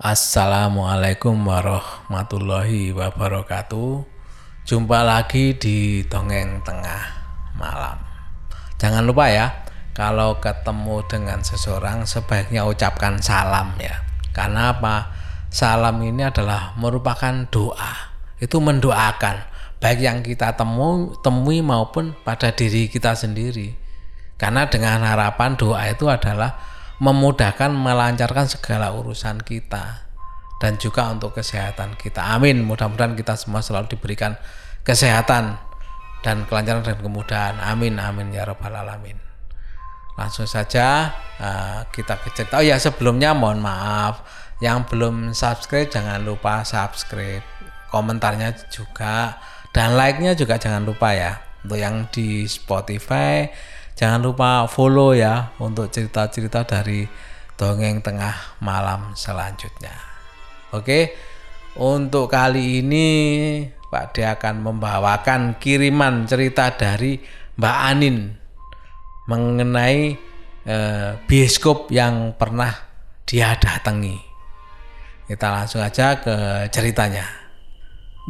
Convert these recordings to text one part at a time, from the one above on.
Assalamualaikum warahmatullahi wabarakatuh. Jumpa lagi di Dongeng Tengah Malam. Jangan lupa ya, kalau ketemu dengan seseorang sebaiknya ucapkan salam ya. Karena apa? Salam ini adalah merupakan doa. Itu mendoakan baik yang kita temu, temui maupun pada diri kita sendiri. Karena dengan harapan doa itu adalah memudahkan melancarkan segala urusan kita dan juga untuk kesehatan kita. Amin. Mudah-mudahan kita semua selalu diberikan kesehatan dan kelancaran dan kemudahan. Amin. Amin ya rabbal alamin. Langsung saja uh, kita ke cerita. Oh ya sebelumnya mohon maaf yang belum subscribe jangan lupa subscribe. Komentarnya juga dan like-nya juga jangan lupa ya. Untuk yang di Spotify jangan lupa follow ya untuk cerita-cerita dari dongeng tengah malam selanjutnya. Oke, untuk kali ini Pak D akan membawakan kiriman cerita dari Mbak Anin mengenai eh, bioskop yang pernah dia datangi. Kita langsung aja ke ceritanya.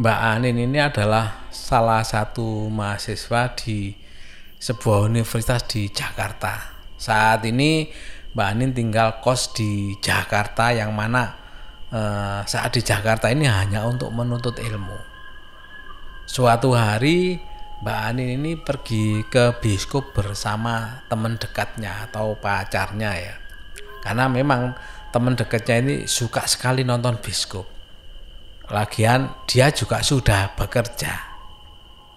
Mbak Anin ini adalah salah satu mahasiswa di sebuah universitas di Jakarta. Saat ini Mbak Anin tinggal kos di Jakarta yang mana Eh, saat di Jakarta ini hanya untuk menuntut ilmu. Suatu hari Mbak Anin ini pergi ke biskop bersama teman dekatnya atau pacarnya ya. Karena memang teman dekatnya ini suka sekali nonton biskop. Lagian dia juga sudah bekerja.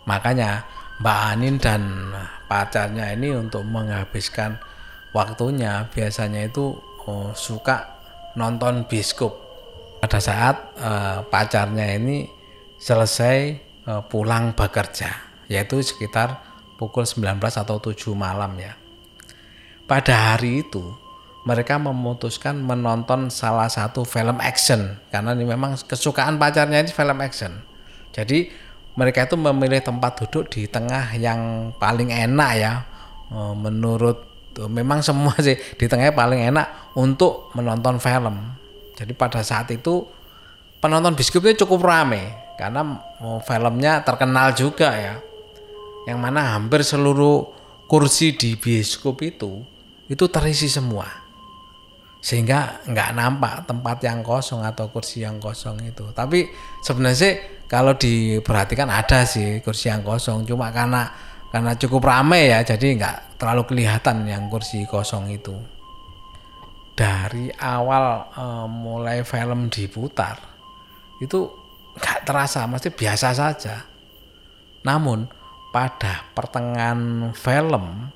Makanya Mbak Anin dan pacarnya ini untuk menghabiskan waktunya biasanya itu oh, suka nonton biskop. Pada saat uh, pacarnya ini selesai uh, pulang bekerja yaitu sekitar pukul 19 atau 7 malam ya. Pada hari itu mereka memutuskan menonton salah satu film action karena ini memang kesukaan pacarnya ini film action. Jadi mereka itu memilih tempat duduk di tengah yang paling enak ya eh, menurut memang semua sih di tengahnya paling enak untuk menonton film jadi pada saat itu penonton bioskop itu cukup rame karena filmnya terkenal juga ya. Yang mana hampir seluruh kursi di bioskop itu itu terisi semua. Sehingga nggak nampak tempat yang kosong atau kursi yang kosong itu. Tapi sebenarnya sih kalau diperhatikan ada sih kursi yang kosong. Cuma karena karena cukup ramai ya jadi nggak terlalu kelihatan yang kursi kosong itu dari awal uh, mulai film diputar itu nggak terasa masih biasa saja namun pada pertengahan film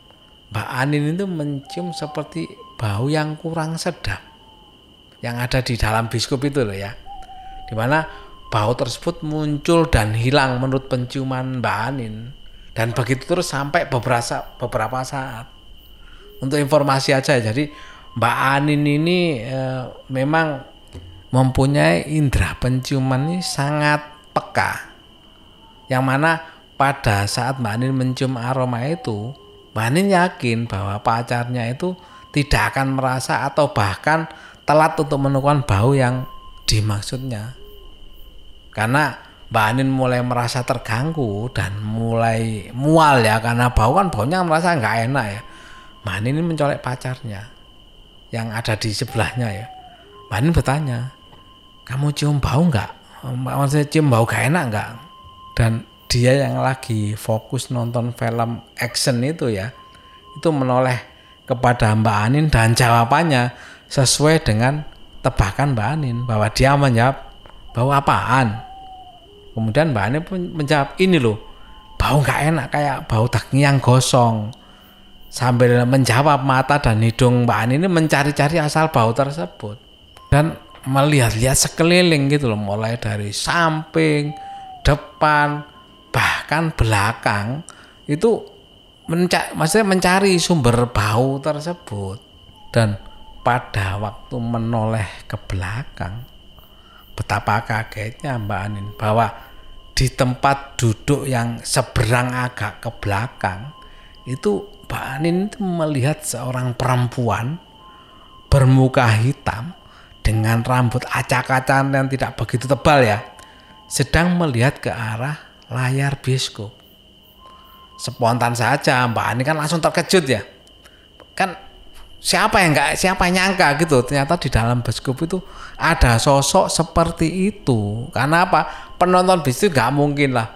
Mbak Anin itu mencium seperti bau yang kurang sedap. Yang ada di dalam biskop itu loh ya. Di mana bau tersebut muncul dan hilang menurut penciuman Mbak Anin. Dan begitu terus sampai beberapa beberapa saat. Untuk informasi aja jadi Mbak Anin ini e, memang mempunyai indera penciuman ini sangat peka. Yang mana pada saat Mbak Anin mencium aroma itu, Mbak Anin yakin bahwa pacarnya itu tidak akan merasa atau bahkan telat untuk menemukan bau yang dimaksudnya. Karena Mbak Anin mulai merasa terganggu dan mulai mual ya karena bau kan baunya merasa nggak enak ya. Mbak Anin ini mencolek pacarnya yang ada di sebelahnya ya. Mbak Nin bertanya, kamu cium bau nggak? Maksudnya cium bau gak enak nggak? Dan dia yang lagi fokus nonton film action itu ya, itu menoleh kepada Mbak Anin dan jawabannya sesuai dengan tebakan Mbak Anin bahwa dia menjawab bau apaan. Kemudian Mbak Anin pun menjawab ini loh, bau nggak enak kayak bau daging yang gosong sambil menjawab mata dan hidung Mbak Ani ini mencari-cari asal bau tersebut dan melihat-lihat sekeliling gitu loh mulai dari samping depan bahkan belakang itu menca maksudnya mencari sumber bau tersebut dan pada waktu menoleh ke belakang betapa kagetnya Mbak Anin bahwa di tempat duduk yang seberang agak ke belakang itu Mbak Anin itu melihat seorang perempuan bermuka hitam dengan rambut acak-acakan yang tidak begitu tebal ya sedang melihat ke arah layar bioskop. Spontan saja Mbak Ani kan langsung terkejut ya. Kan siapa yang nggak siapa yang nyangka gitu ternyata di dalam bioskop itu ada sosok seperti itu. Karena apa? Penonton bis itu nggak mungkin lah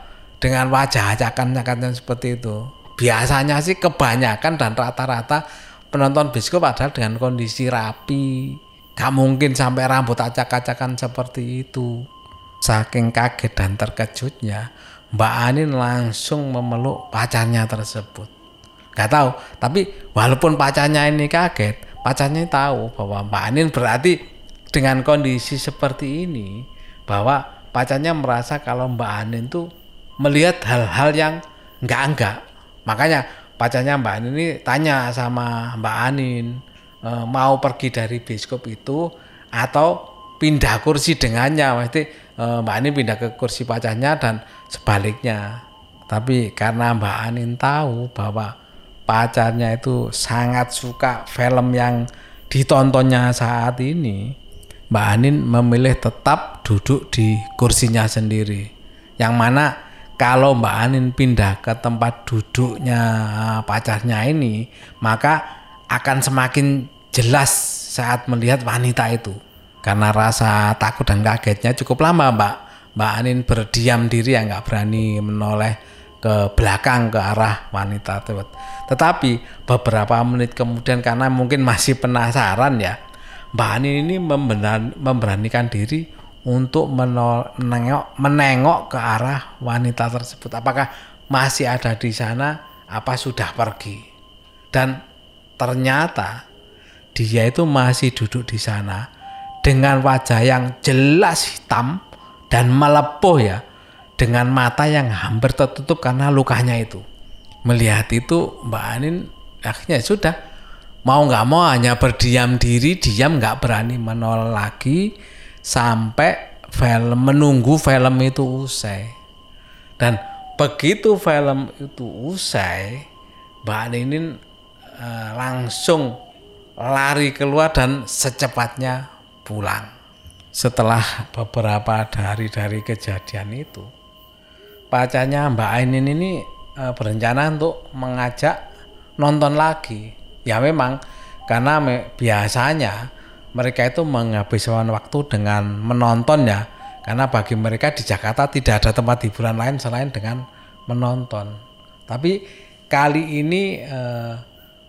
dengan wajah acakan-acakan seperti itu. Biasanya sih kebanyakan dan rata-rata penonton bioskop adalah dengan kondisi rapi. Gak mungkin sampai rambut acak-acakan seperti itu. Saking kaget dan terkejutnya, Mbak Anin langsung memeluk pacarnya tersebut. Gak tahu, tapi walaupun pacarnya ini kaget, pacarnya tahu bahwa Mbak Anin berarti dengan kondisi seperti ini, bahwa pacarnya merasa kalau Mbak Anin tuh melihat hal-hal yang enggak-enggak. Makanya pacarnya Mbak Anin ini tanya sama Mbak Anin, e, mau pergi dari biskop itu atau pindah kursi dengannya, maksudnya Eh, Mbak Anin pindah ke kursi pacarnya dan sebaliknya. Tapi karena Mbak Anin tahu bahwa pacarnya itu sangat suka film yang ditontonnya saat ini, Mbak Anin memilih tetap duduk di kursinya sendiri. Yang mana kalau Mbak Anin pindah ke tempat duduknya pacarnya ini, maka akan semakin jelas saat melihat wanita itu. Karena rasa takut dan kagetnya cukup lama Mbak. Mbak Anin berdiam diri ya nggak berani menoleh ke belakang ke arah wanita tersebut. Tetapi beberapa menit kemudian karena mungkin masih penasaran ya, Mbak Anin ini memberanikan diri untuk menengok, menengok ke arah wanita tersebut. Apakah masih ada di sana? Apa sudah pergi? Dan ternyata dia itu masih duduk di sana dengan wajah yang jelas hitam dan melepuh ya dengan mata yang hampir tertutup karena lukanya itu. Melihat itu Mbak Anin akhirnya sudah mau nggak mau hanya berdiam diri diam nggak berani menolak lagi sampai film menunggu film itu usai. Dan begitu film itu usai Mbak Anin uh, langsung lari keluar dan secepatnya pulang. Setelah beberapa hari dari kejadian itu, pacarnya Mbak Ainin ini e, berencana untuk mengajak nonton lagi. Ya memang karena me, biasanya mereka itu menghabiskan waktu dengan menonton ya. Karena bagi mereka di Jakarta tidak ada tempat hiburan lain selain dengan menonton. Tapi kali ini e,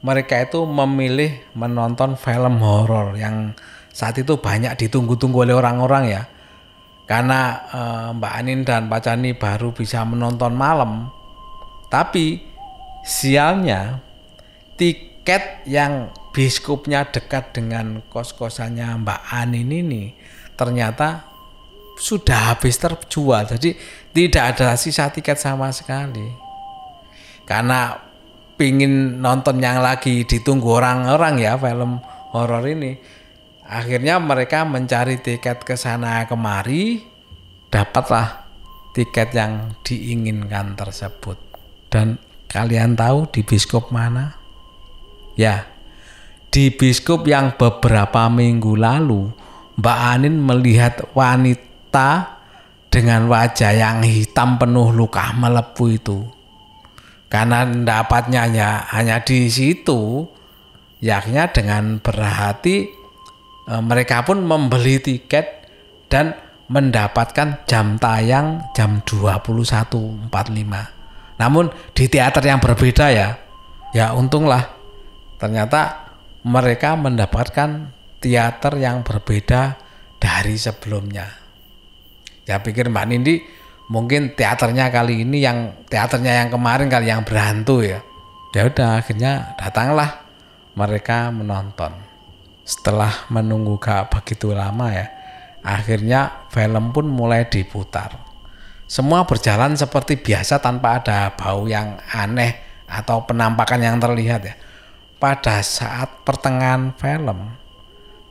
mereka itu memilih menonton film horor yang saat itu banyak ditunggu-tunggu oleh orang-orang ya. Karena e, Mbak Anin dan Pak Cani baru bisa menonton malam. Tapi sialnya tiket yang biskupnya dekat dengan kos-kosannya Mbak Anin ini ternyata sudah habis terjual. Jadi tidak ada sisa tiket sama sekali. Karena pingin nonton yang lagi ditunggu orang-orang ya film horor ini Akhirnya mereka mencari tiket ke sana kemari, dapatlah tiket yang diinginkan tersebut. Dan kalian tahu di biskop mana? Ya, di biskop yang beberapa minggu lalu Mbak Anin melihat wanita dengan wajah yang hitam penuh luka melepuh itu. Karena dapatnya hanya, hanya di situ, yaknya dengan berhati e, mereka pun membeli tiket dan mendapatkan jam tayang jam 21.45. Namun di teater yang berbeda ya. Ya untunglah ternyata mereka mendapatkan teater yang berbeda dari sebelumnya. Ya pikir Mbak Nindi mungkin teaternya kali ini yang teaternya yang kemarin kali yang berhantu ya. Ya udah akhirnya datanglah mereka menonton setelah menunggu gak begitu lama ya akhirnya film pun mulai diputar. Semua berjalan seperti biasa tanpa ada bau yang aneh atau penampakan yang terlihat ya. Pada saat pertengahan film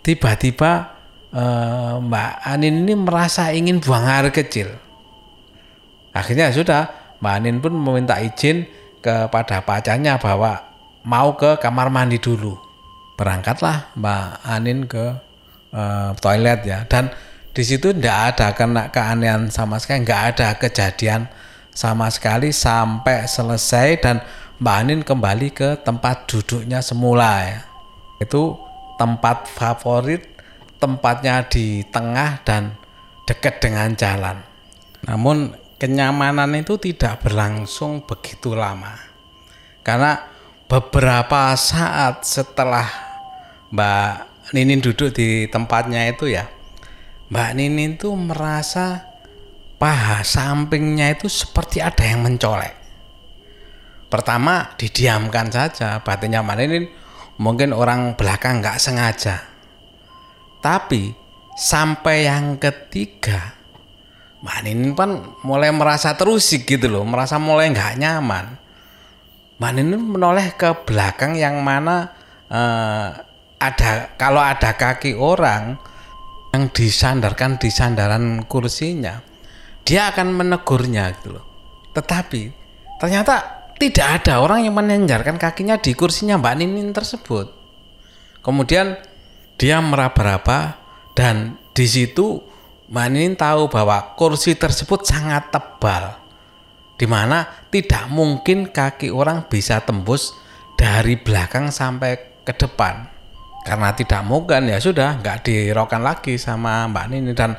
tiba-tiba eh, Mbak Anin ini merasa ingin buang air kecil. Akhirnya sudah Mbak Anin pun meminta izin kepada pacarnya bahwa mau ke kamar mandi dulu berangkatlah Mbak Anin ke uh, toilet ya. Dan di situ tidak ada kena keanehan sama sekali nggak ada kejadian sama sekali sampai selesai dan Mbak Anin kembali ke tempat duduknya semula ya. Itu tempat favorit tempatnya di tengah dan dekat dengan jalan. Namun kenyamanan itu tidak berlangsung begitu lama. Karena beberapa saat setelah Mbak Ninin duduk di tempatnya itu ya Mbak Ninin tuh merasa paha sampingnya itu seperti ada yang mencolek. Pertama didiamkan saja, batinnya Mbak Ninin mungkin orang belakang nggak sengaja. Tapi sampai yang ketiga, Mbak Ninin kan mulai merasa terusik gitu loh, merasa mulai nggak nyaman. Mbak Ninin menoleh ke belakang yang mana eh, ada kalau ada kaki orang yang disandarkan di sandaran kursinya, dia akan menegurnya gitu loh. Tetapi ternyata tidak ada orang yang menyandarkan kakinya di kursinya Mbak Ninin tersebut. Kemudian dia meraba-raba dan di situ Mbak Ninin tahu bahwa kursi tersebut sangat tebal. Di mana tidak mungkin kaki orang bisa tembus dari belakang sampai ke depan karena tidak mungkin ya sudah nggak dirokan lagi sama Mbak Nini dan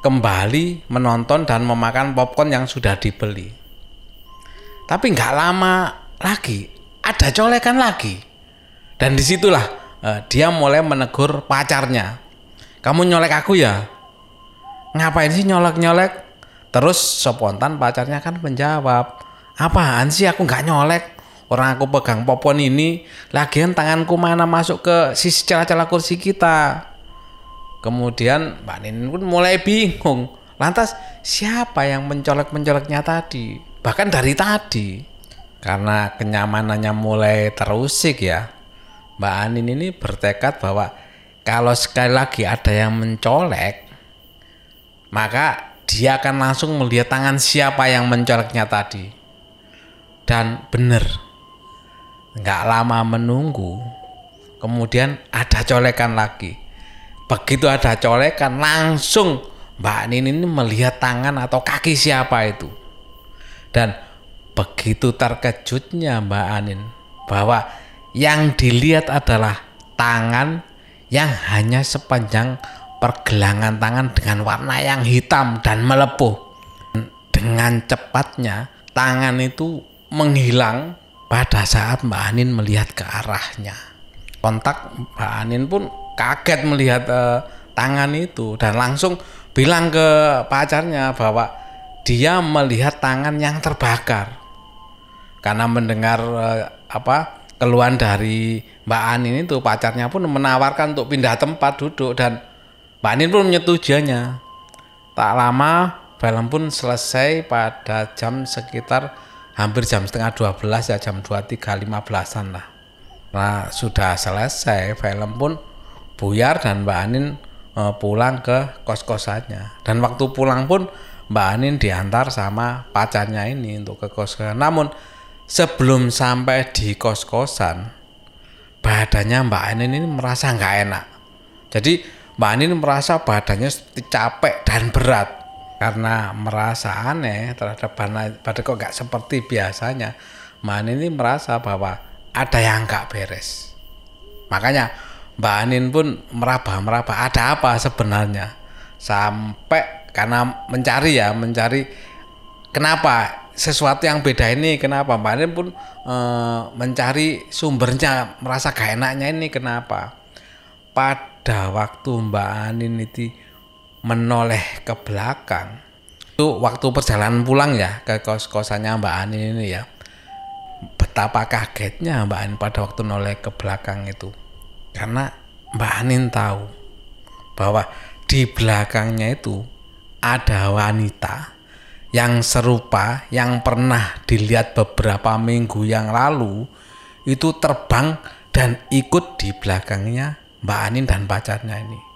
kembali menonton dan memakan popcorn yang sudah dibeli. Tapi nggak lama lagi ada colekan lagi dan di situlah uh, dia mulai menegur pacarnya. Kamu nyolek aku ya? Ngapain sih nyolek-nyolek? Terus spontan pacarnya kan menjawab, apaan sih aku nggak nyolek? Orang aku pegang popon ini, lagian tanganku mana masuk ke sisi celah-celah kursi kita. Kemudian Mbak Ninin pun mulai bingung. Lantas siapa yang mencolek-mencoleknya tadi? Bahkan dari tadi. Karena kenyamanannya mulai terusik ya. Mbak Anin ini bertekad bahwa kalau sekali lagi ada yang mencolek, maka dia akan langsung melihat tangan siapa yang mencoleknya tadi. Dan benar, nggak lama menunggu kemudian ada colekan lagi. Begitu ada colekan langsung Mbak Nin ini melihat tangan atau kaki siapa itu. Dan begitu terkejutnya Mbak Anin bahwa yang dilihat adalah tangan yang hanya sepanjang pergelangan tangan dengan warna yang hitam dan melepuh. Dengan cepatnya tangan itu menghilang pada saat Mbak Anin melihat ke arahnya. Kontak Mbak Anin pun kaget melihat uh, tangan itu dan langsung bilang ke pacarnya bahwa dia melihat tangan yang terbakar. Karena mendengar uh, apa keluhan dari Mbak Anin itu pacarnya pun menawarkan untuk pindah tempat duduk dan Mbak Anin pun menyetujuinya. Tak lama film pun selesai pada jam sekitar hampir jam setengah 12 ya jam 23.15an lah. Nah sudah selesai film pun buyar dan Mbak Anin e, pulang ke kos-kosannya. Dan waktu pulang pun Mbak Anin diantar sama pacarnya ini untuk ke kos-kosan. Namun sebelum sampai di kos-kosan badannya Mbak Anin ini merasa nggak enak. Jadi Mbak Anin merasa badannya capek dan berat karena merasa aneh terhadap pada kok nggak seperti biasanya. Mbak ini merasa bahwa ada yang nggak beres. Makanya Mbak Anin pun meraba-meraba ada apa sebenarnya? Sampai karena mencari ya mencari kenapa sesuatu yang beda ini kenapa? Mbak Anin pun e, mencari sumbernya merasa gak enaknya ini kenapa? Pada waktu Mbak Anin itu menoleh ke belakang. Itu waktu perjalanan pulang ya ke kos kosannya Mbak Ani ini ya. Betapa kagetnya Mbak Anin pada waktu noleh ke belakang itu. Karena Mbak Anin tahu bahwa di belakangnya itu ada wanita yang serupa yang pernah dilihat beberapa minggu yang lalu itu terbang dan ikut di belakangnya Mbak Anin dan pacarnya ini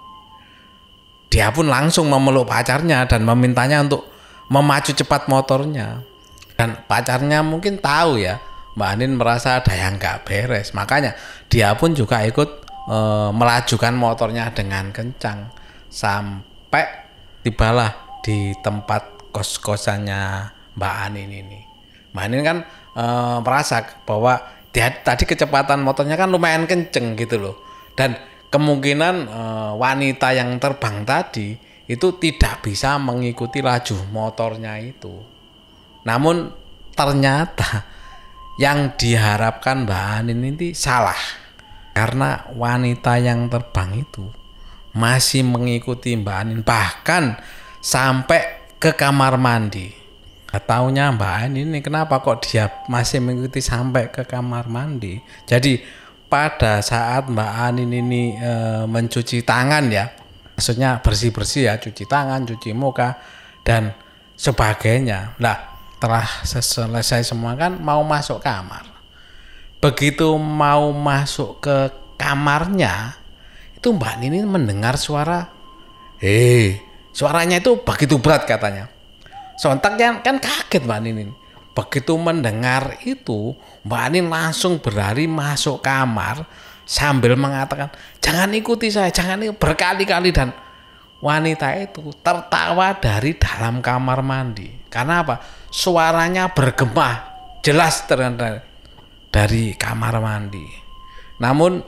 dia pun langsung memeluk pacarnya dan memintanya untuk memacu cepat motornya. Dan pacarnya mungkin tahu ya, Mbak Anin merasa ada yang gak beres. Makanya dia pun juga ikut eh, melajukan motornya dengan kencang sampai tibalah di tempat kos-kosannya Mbak Anin ini. Mbak Anin kan eh, merasa bahwa dia tadi kecepatan motornya kan lumayan kenceng gitu loh. Dan kemungkinan eh, wanita yang terbang tadi itu tidak bisa mengikuti laju motornya itu. Namun ternyata yang diharapkan Mbak Anin ini salah. Karena wanita yang terbang itu masih mengikuti Mbak Anin bahkan sampai ke kamar mandi. Gak taunya Mbak Anin ini kenapa kok dia masih mengikuti sampai ke kamar mandi. Jadi pada saat Mbak Anin ini e, mencuci tangan ya, maksudnya bersih-bersih ya, cuci tangan, cuci muka dan sebagainya. Nah, telah selesai semua kan mau masuk kamar. Begitu mau masuk ke kamarnya, itu Mbak Nini mendengar suara, hei, suaranya itu begitu berat katanya sontak kan, kan kaget Mbak Ninin. Begitu mendengar itu, Mbak Anin langsung berlari masuk kamar sambil mengatakan, jangan ikuti saya, jangan ikuti berkali-kali dan wanita itu tertawa dari dalam kamar mandi. Karena apa? Suaranya bergema jelas terdengar dari kamar mandi. Namun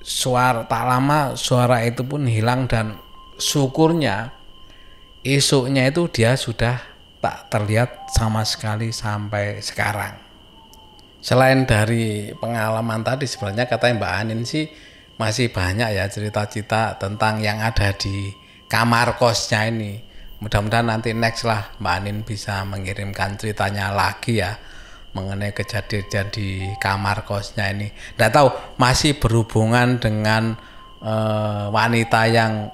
suara tak lama suara itu pun hilang dan syukurnya esoknya itu dia sudah tak terlihat sama sekali sampai sekarang. Selain dari pengalaman tadi sebenarnya katanya Mbak Anin sih masih banyak ya cerita-cerita tentang yang ada di kamar kosnya ini. Mudah-mudahan nanti next lah Mbak Anin bisa mengirimkan ceritanya lagi ya mengenai kejadian di kamar kosnya ini. Tidak tahu masih berhubungan dengan uh, wanita yang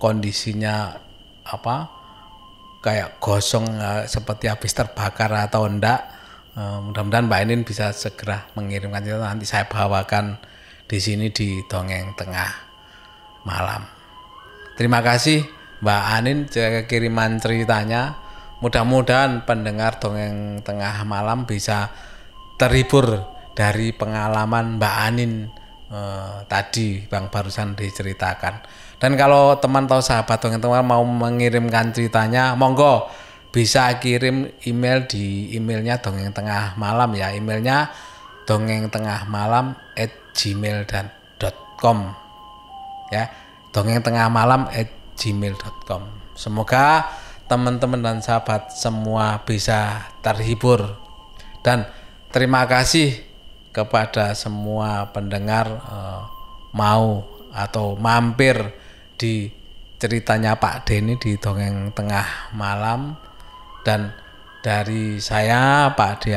kondisinya apa kayak gosong uh, seperti habis terbakar atau enggak uh, mudah-mudahan Mbak Enin bisa segera mengirimkan itu. Nanti saya bawakan di sini di dongeng tengah malam. Terima kasih Mbak Anin kiriman ceritanya. Mudah-mudahan pendengar dongeng tengah malam bisa terhibur dari pengalaman Mbak Anin uh, tadi bang barusan diceritakan dan kalau teman tahu sahabat dongeng teman mau mengirimkan ceritanya monggo bisa kirim email di emailnya dongeng tengah malam ya. Emailnya dongeng tengah malam at gmail.com ya. dongeng tengah malam at gmail.com semoga teman-teman dan sahabat semua bisa terhibur. Dan terima kasih kepada semua pendengar uh, mau atau mampir di ceritanya Pak Denny di dongeng tengah malam. Dan dari saya Pak D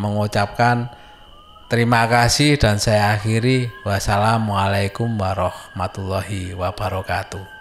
mengucapkan terima kasih dan saya akhiri. Wassalamualaikum warahmatullahi wabarakatuh